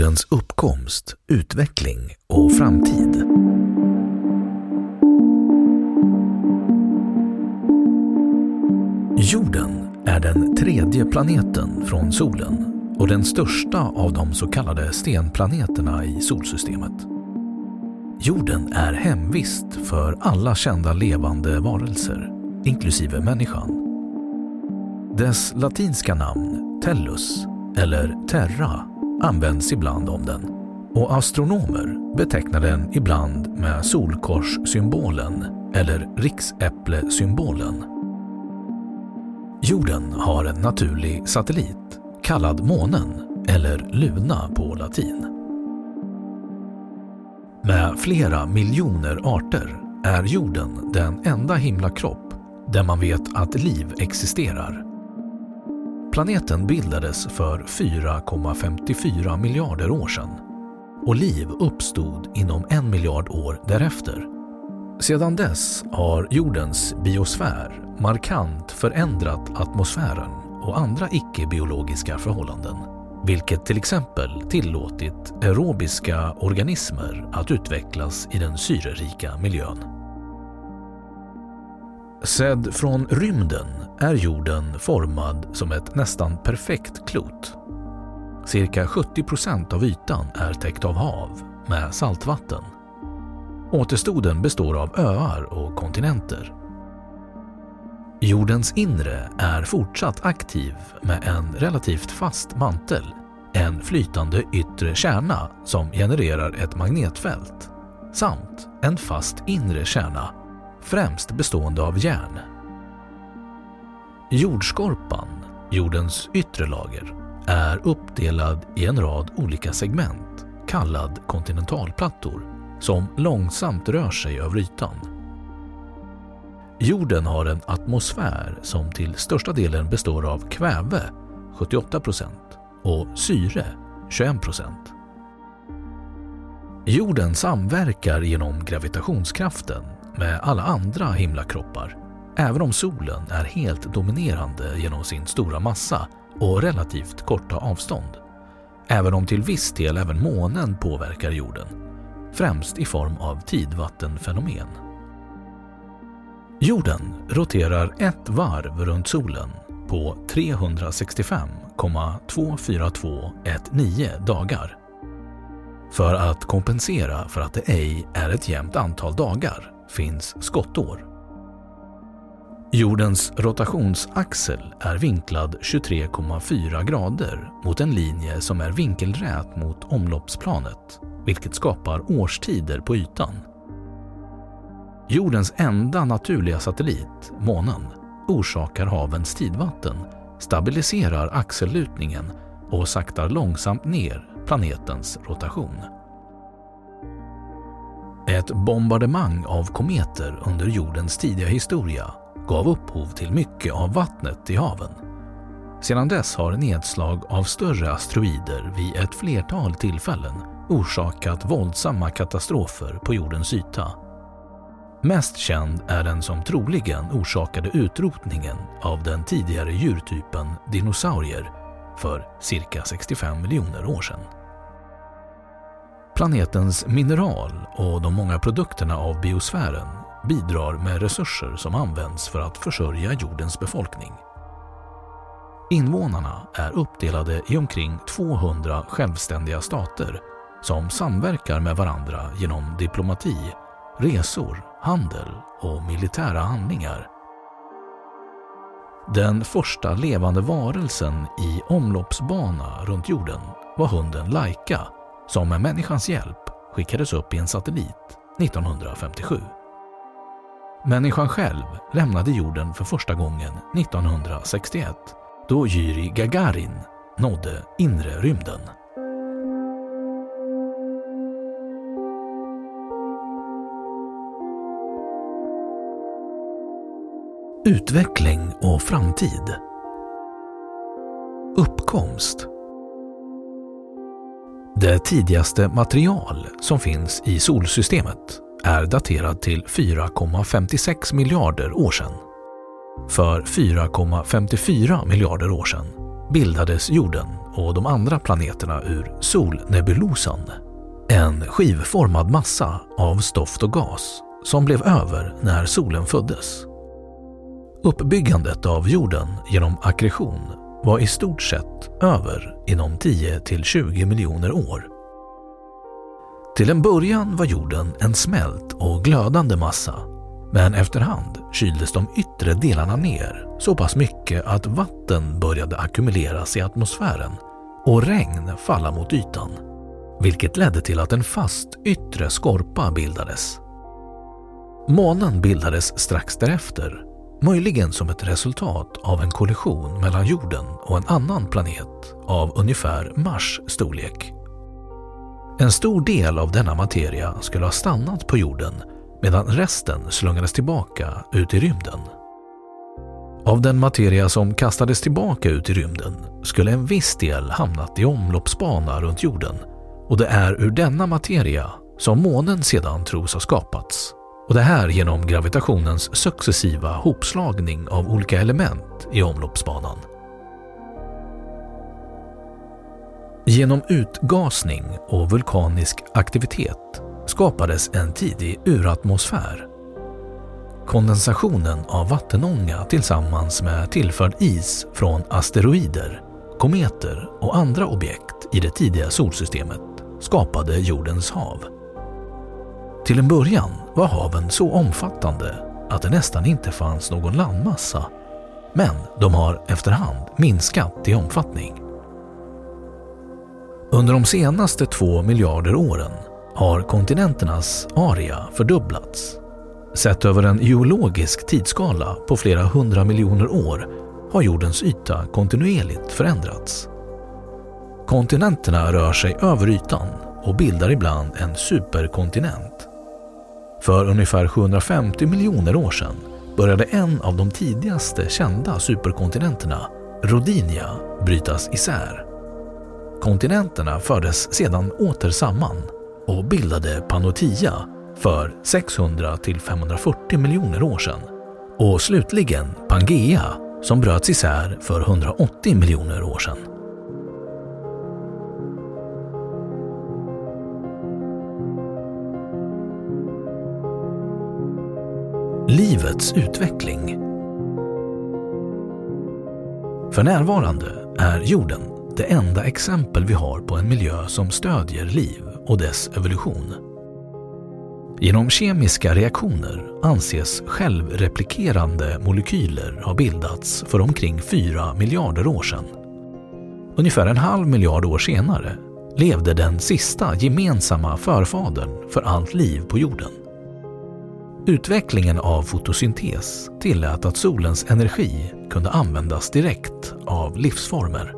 Jordens uppkomst, utveckling och framtid. Jorden är den tredje planeten från solen och den största av de så kallade stenplaneterna i solsystemet. Jorden är hemvist för alla kända levande varelser, inklusive människan. Dess latinska namn, Tellus, eller Terra, används ibland om den och astronomer betecknar den ibland med solkorssymbolen eller riksäpplesymbolen. Jorden har en naturlig satellit kallad månen eller luna på latin. Med flera miljoner arter är jorden den enda himlakropp där man vet att liv existerar. Planeten bildades för 4,54 miljarder år sedan och liv uppstod inom en miljard år därefter. Sedan dess har jordens biosfär markant förändrat atmosfären och andra icke-biologiska förhållanden, vilket till exempel tillåtit aerobiska organismer att utvecklas i den syrerika miljön. Sedd från rymden är jorden formad som ett nästan perfekt klot. Cirka 70 procent av ytan är täckt av hav med saltvatten. Återstoden består av öar och kontinenter. Jordens inre är fortsatt aktiv med en relativt fast mantel, en flytande yttre kärna som genererar ett magnetfält samt en fast inre kärna, främst bestående av järn. Jordskorpan, jordens yttre lager, är uppdelad i en rad olika segment kallad kontinentalplattor som långsamt rör sig över ytan. Jorden har en atmosfär som till största delen består av kväve 78 och syre 21% Jorden samverkar genom gravitationskraften med alla andra himlakroppar även om solen är helt dominerande genom sin stora massa och relativt korta avstånd. Även om till viss del även månen påverkar jorden, främst i form av tidvattenfenomen. Jorden roterar ett varv runt solen på 365,24219 dagar. För att kompensera för att det ej är ett jämnt antal dagar finns skottår. Jordens rotationsaxel är vinklad 23,4 grader mot en linje som är vinkelrät mot omloppsplanet, vilket skapar årstider på ytan. Jordens enda naturliga satellit, månen, orsakar havens tidvatten, stabiliserar axellutningen och saktar långsamt ner planetens rotation. Ett bombardemang av kometer under jordens tidiga historia gav upphov till mycket av vattnet i haven. Sedan dess har nedslag av större asteroider vid ett flertal tillfällen orsakat våldsamma katastrofer på jordens yta. Mest känd är den som troligen orsakade utrotningen av den tidigare djurtypen dinosaurier för cirka 65 miljoner år sedan. Planetens mineral och de många produkterna av biosfären bidrar med resurser som används för att försörja jordens befolkning. Invånarna är uppdelade i omkring 200 självständiga stater som samverkar med varandra genom diplomati, resor, handel och militära handlingar. Den första levande varelsen i omloppsbana runt jorden var hunden Laika som med människans hjälp skickades upp i en satellit 1957. Människan själv lämnade jorden för första gången 1961 då Yuri Gagarin nådde inre rymden. Utveckling och framtid Uppkomst det tidigaste material som finns i solsystemet är daterad till 4,56 miljarder år sedan. För 4,54 miljarder år sedan bildades jorden och de andra planeterna ur solnebulosan. En skivformad massa av stoft och gas som blev över när solen föddes. Uppbyggandet av jorden genom aggression var i stort sett över inom 10-20 miljoner år. Till en början var jorden en smält och glödande massa men efterhand kyldes de yttre delarna ner så pass mycket att vatten började ackumuleras i atmosfären och regn falla mot ytan, vilket ledde till att en fast yttre skorpa bildades. Månen bildades strax därefter, möjligen som ett resultat av en kollision mellan jorden och en annan planet av ungefär Mars storlek. En stor del av denna materia skulle ha stannat på jorden medan resten slungades tillbaka ut i rymden. Av den materia som kastades tillbaka ut i rymden skulle en viss del hamnat i omloppsbana runt jorden och det är ur denna materia som månen sedan tros ha skapats. Och det här genom gravitationens successiva hopslagning av olika element i omloppsbanan. Genom utgasning och vulkanisk aktivitet skapades en tidig uratmosfär. Kondensationen av vattenånga tillsammans med tillförd is från asteroider, kometer och andra objekt i det tidiga solsystemet skapade jordens hav. Till en början var haven så omfattande att det nästan inte fanns någon landmassa, men de har efterhand minskat i omfattning. Under de senaste två miljarder åren har kontinenternas area fördubblats. Sett över en geologisk tidsskala på flera hundra miljoner år har jordens yta kontinuerligt förändrats. Kontinenterna rör sig över ytan och bildar ibland en superkontinent. För ungefär 750 miljoner år sedan började en av de tidigaste kända superkontinenterna, Rodinia, brytas isär. Kontinenterna fördes sedan åter samman och bildade Panotia för 600 till 540 miljoner år sedan och slutligen Pangea som bröts isär för 180 miljoner år sedan. Livets utveckling För närvarande är jorden det enda exempel vi har på en miljö som stödjer liv och dess evolution. Genom kemiska reaktioner anses självreplikerande molekyler ha bildats för omkring 4 miljarder år sedan. Ungefär en halv miljard år senare levde den sista gemensamma förfadern för allt liv på jorden. Utvecklingen av fotosyntes tillät att solens energi kunde användas direkt av livsformer.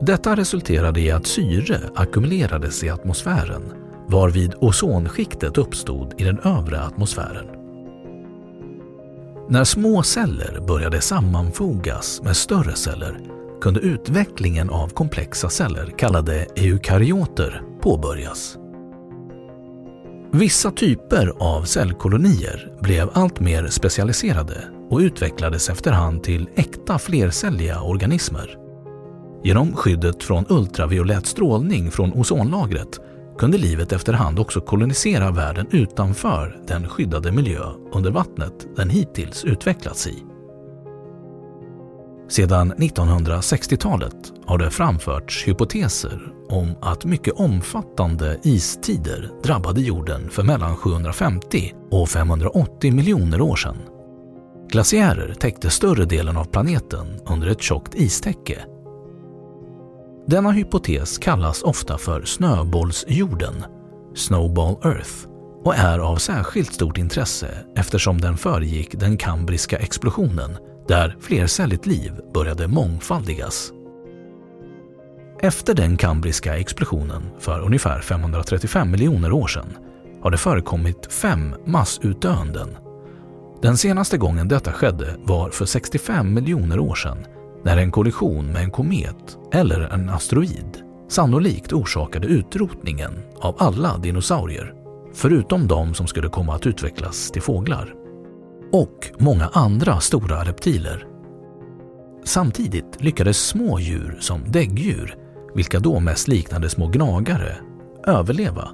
Detta resulterade i att syre ackumulerades i atmosfären varvid ozonskiktet uppstod i den övre atmosfären. När små celler började sammanfogas med större celler kunde utvecklingen av komplexa celler kallade eukaryoter påbörjas. Vissa typer av cellkolonier blev allt mer specialiserade och utvecklades efterhand till äkta flercelliga organismer. Genom skyddet från ultraviolett strålning från ozonlagret kunde livet efterhand också kolonisera världen utanför den skyddade miljö under vattnet den hittills utvecklats i. Sedan 1960-talet har det framförts hypoteser om att mycket omfattande istider drabbade jorden för mellan 750 och 580 miljoner år sedan. Glaciärer täckte större delen av planeten under ett tjockt istäcke. Denna hypotes kallas ofta för snöbollsjorden, Snowball Earth, och är av särskilt stort intresse eftersom den föregick den kambriska explosionen där flercelligt liv började mångfaldigas. Efter den kambriska explosionen för ungefär 535 miljoner år sedan har det förekommit fem massutdöenden. Den senaste gången detta skedde var för 65 miljoner år sedan när en kollision med en komet eller en asteroid sannolikt orsakade utrotningen av alla dinosaurier, förutom de som skulle komma att utvecklas till fåglar. Och många andra stora reptiler. Samtidigt lyckades små djur som däggdjur vilka då mest liknade små gnagare, överleva.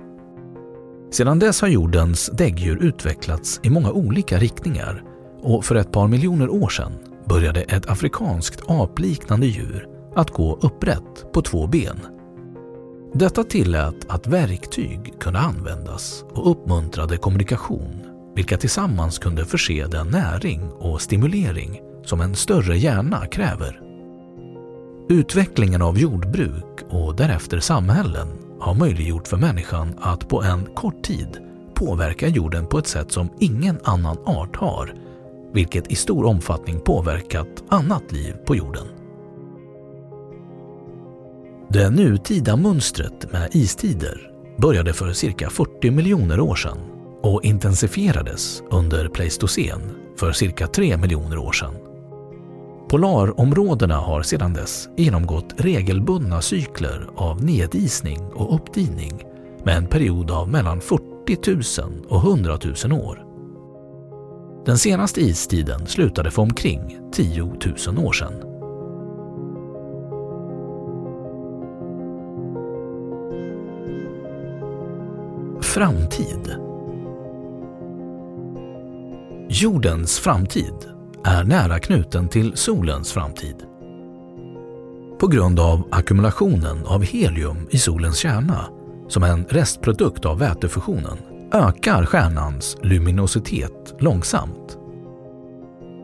Sedan dess har jordens däggdjur utvecklats i många olika riktningar och för ett par miljoner år sedan började ett afrikanskt apliknande djur att gå upprätt på två ben. Detta tillät att verktyg kunde användas och uppmuntrade kommunikation vilka tillsammans kunde förse den näring och stimulering som en större hjärna kräver. Utvecklingen av jordbruk och därefter samhällen har möjliggjort för människan att på en kort tid påverka jorden på ett sätt som ingen annan art har, vilket i stor omfattning påverkat annat liv på jorden. Det nutida mönstret med istider började för cirka 40 miljoner år sedan och intensifierades under Pleistocen för cirka 3 miljoner år sedan. Polarområdena har sedan dess genomgått regelbundna cykler av nedisning och uppdivning med en period av mellan 40 000 och 100 000 år. Den senaste istiden slutade för omkring 10 000 år sedan. Framtid Jordens framtid är nära knuten till solens framtid. På grund av ackumulationen av helium i solens kärna som en restprodukt av vätefusionen ökar stjärnans luminositet långsamt.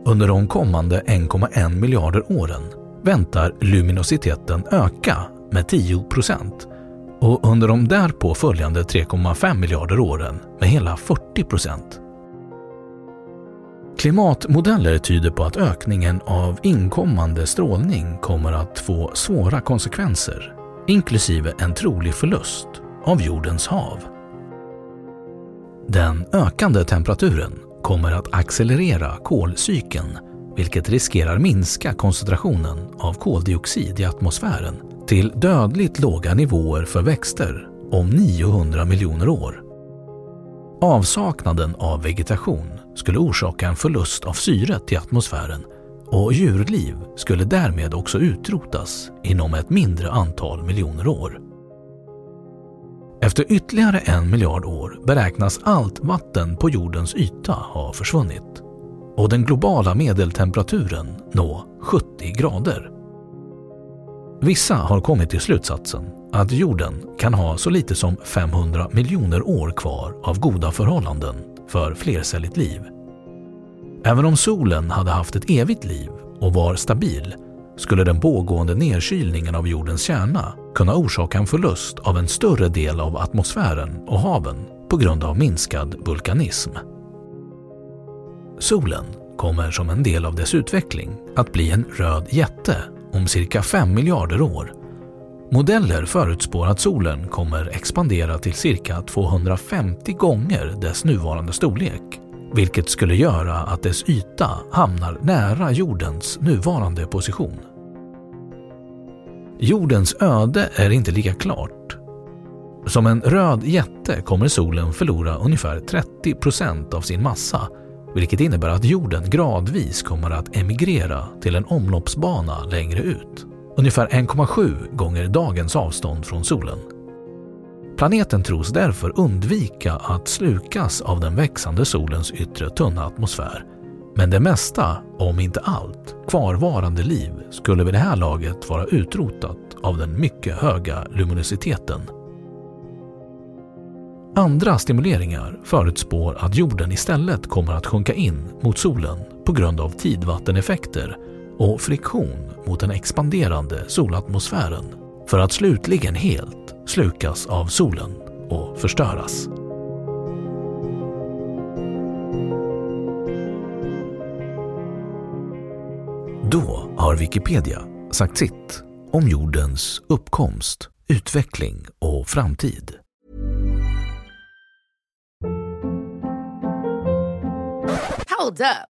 Under de kommande 1,1 miljarder åren väntar luminositeten öka med 10 procent och under de därpå följande 3,5 miljarder åren med hela 40 procent. Klimatmodeller tyder på att ökningen av inkommande strålning kommer att få svåra konsekvenser, inklusive en trolig förlust av jordens hav. Den ökande temperaturen kommer att accelerera kolcykeln vilket riskerar minska koncentrationen av koldioxid i atmosfären till dödligt låga nivåer för växter om 900 miljoner år. Avsaknaden av vegetation skulle orsaka en förlust av syre till atmosfären och djurliv skulle därmed också utrotas inom ett mindre antal miljoner år. Efter ytterligare en miljard år beräknas allt vatten på jordens yta ha försvunnit och den globala medeltemperaturen nå 70 grader. Vissa har kommit till slutsatsen att jorden kan ha så lite som 500 miljoner år kvar av goda förhållanden för flercelligt liv. Även om solen hade haft ett evigt liv och var stabil skulle den pågående nedkylningen av jordens kärna kunna orsaka en förlust av en större del av atmosfären och haven på grund av minskad vulkanism. Solen kommer som en del av dess utveckling att bli en röd jätte om cirka 5 miljarder år. Modeller förutspår att solen kommer expandera till cirka 250 gånger dess nuvarande storlek vilket skulle göra att dess yta hamnar nära jordens nuvarande position. Jordens öde är inte lika klart. Som en röd jätte kommer solen förlora ungefär 30 procent av sin massa vilket innebär att jorden gradvis kommer att emigrera till en omloppsbana längre ut, ungefär 1,7 gånger dagens avstånd från solen. Planeten tros därför undvika att slukas av den växande solens yttre tunna atmosfär. Men det mesta, om inte allt, kvarvarande liv skulle vid det här laget vara utrotat av den mycket höga luminositeten. Andra stimuleringar förutspår att jorden istället kommer att sjunka in mot solen på grund av tidvatteneffekter och friktion mot den expanderande solatmosfären för att slutligen helt slukas av solen och förstöras. Då har Wikipedia sagt sitt om jordens uppkomst, utveckling och framtid. Hold up.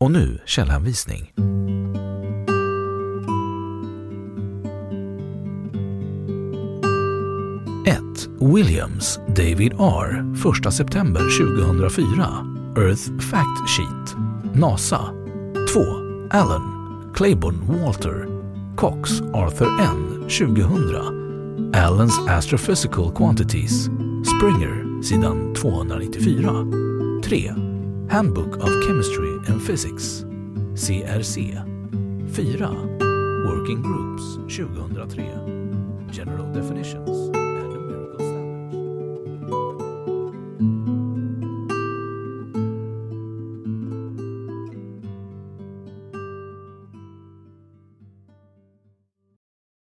Och nu källhänvisning. 1. Williams, David R. 1 september 2004. Earth Fact Sheet. NASA. 2. Allen, Claiborne Walter. Cox, Arthur N. 2000. Allen's Astrophysical Quantities. Springer, sidan 294. 3. Handbook of Chemistry and Physics. CRC. 4. Working Groups 2003. General Definitions.